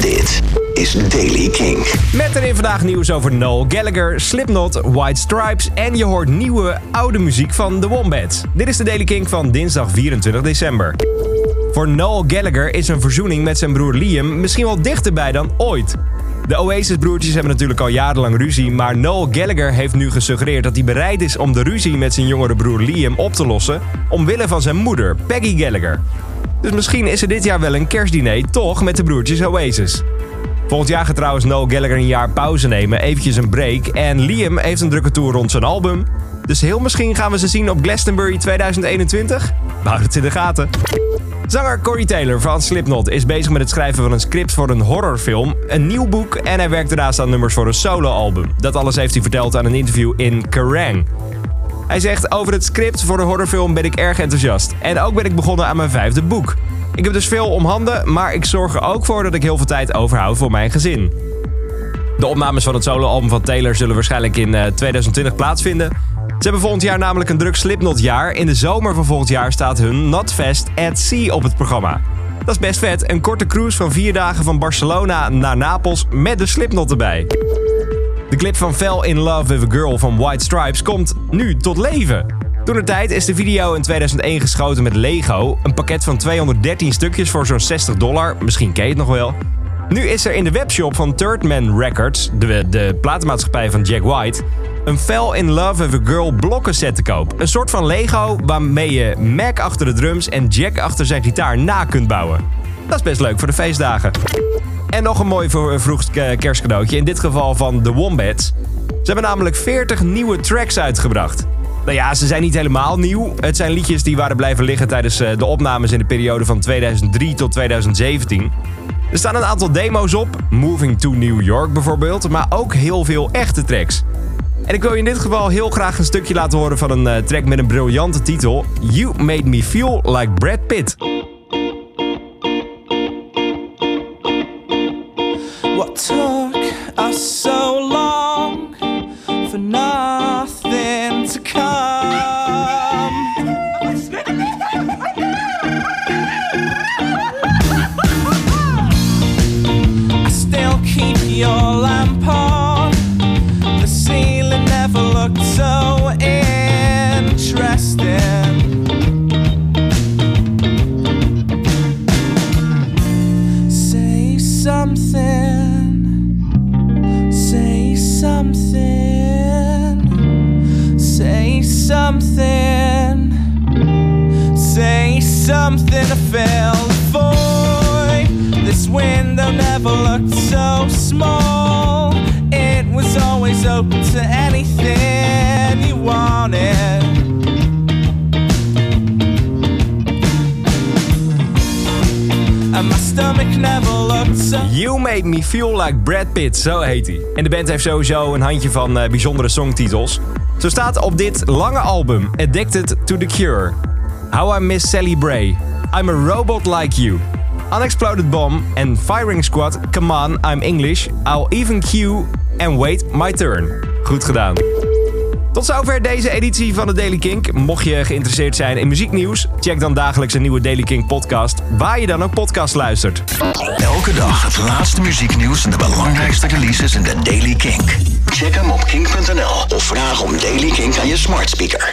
Dit is Daily King. Met erin vandaag nieuws over Noel Gallagher, Slipknot, White Stripes en je hoort nieuwe oude muziek van The Wombats. Dit is de Daily King van dinsdag 24 december. Voor Noel Gallagher is een verzoening met zijn broer Liam misschien wel dichterbij dan ooit. De Oasis-broertjes hebben natuurlijk al jarenlang ruzie, maar Noel Gallagher heeft nu gesuggereerd dat hij bereid is om de ruzie met zijn jongere broer Liam op te lossen, omwille van zijn moeder, Peggy Gallagher. Dus misschien is er dit jaar wel een kerstdiner toch met de broertjes Oasis. Volgend jaar gaat trouwens Noel Gallagher een jaar pauze nemen, eventjes een break. En Liam heeft een drukke tour rond zijn album. Dus heel misschien gaan we ze zien op Glastonbury 2021? We houden het in de gaten. Zanger Corey Taylor van Slipknot is bezig met het schrijven van een script voor een horrorfilm, een nieuw boek en hij werkt daarnaast aan nummers voor een soloalbum. Dat alles heeft hij verteld aan een interview in Kerrang. Hij zegt: Over het script voor de horrorfilm ben ik erg enthousiast. En ook ben ik begonnen aan mijn vijfde boek. Ik heb dus veel om handen, maar ik zorg er ook voor dat ik heel veel tijd overhoud voor mijn gezin. De opnames van het soloalbum van Taylor zullen waarschijnlijk in 2020 plaatsvinden. Ze hebben volgend jaar namelijk een druk Slipknot-jaar. In de zomer van volgend jaar staat hun Notfest at Sea op het programma. Dat is best vet, een korte cruise van vier dagen van Barcelona naar Napels met de Slipknot erbij. De clip van Fell in Love with a Girl van White Stripes komt nu tot leven. Toen de tijd is de video in 2001 geschoten met Lego. Een pakket van 213 stukjes voor zo'n 60 dollar. Misschien ken je het nog wel. Nu is er in de webshop van Third Man Records, de, de platenmaatschappij van Jack White, een Fell in Love with a Girl blokkenset te koop. Een soort van Lego waarmee je Mac achter de drums en Jack achter zijn gitaar na kunt bouwen. Dat is best leuk voor de feestdagen. En nog een mooi vroeg kerstcadeautje, in dit geval van The Wombats. Ze hebben namelijk 40 nieuwe tracks uitgebracht. Nou ja, ze zijn niet helemaal nieuw. Het zijn liedjes die waren blijven liggen tijdens eh, de opnames in de periode van 2003 tot 2017. Er staan een aantal demo's op, Moving to New York bijvoorbeeld, maar ook heel veel echte tracks. En ik wil je in dit geval heel graag een stukje laten horen van een uh, track met een briljante titel: You Made Me Feel Like Brad Pitt. So something fill the void. This window never looked so small. It was always open to anything you wanted. Looked so. You Made Me Feel Like Brad Pitt, zo heet hij. En de band heeft sowieso een handje van uh, bijzondere songtitels. Zo staat op dit lange album Addicted to the Cure. How I Miss Sally Bray. I'm a Robot Like You. Unexploded Bomb en Firing Squad. Come on, I'm English. I'll even queue and wait my turn. Goed gedaan. Tot zover deze editie van de Daily Kink. Mocht je geïnteresseerd zijn in muzieknieuws, check dan dagelijks een nieuwe Daily Kink podcast, waar je dan ook podcast luistert. Elke dag het laatste muzieknieuws en de belangrijkste releases in de Daily Kink. Check hem op kink.nl of vraag om Daily Kink aan je smart speaker.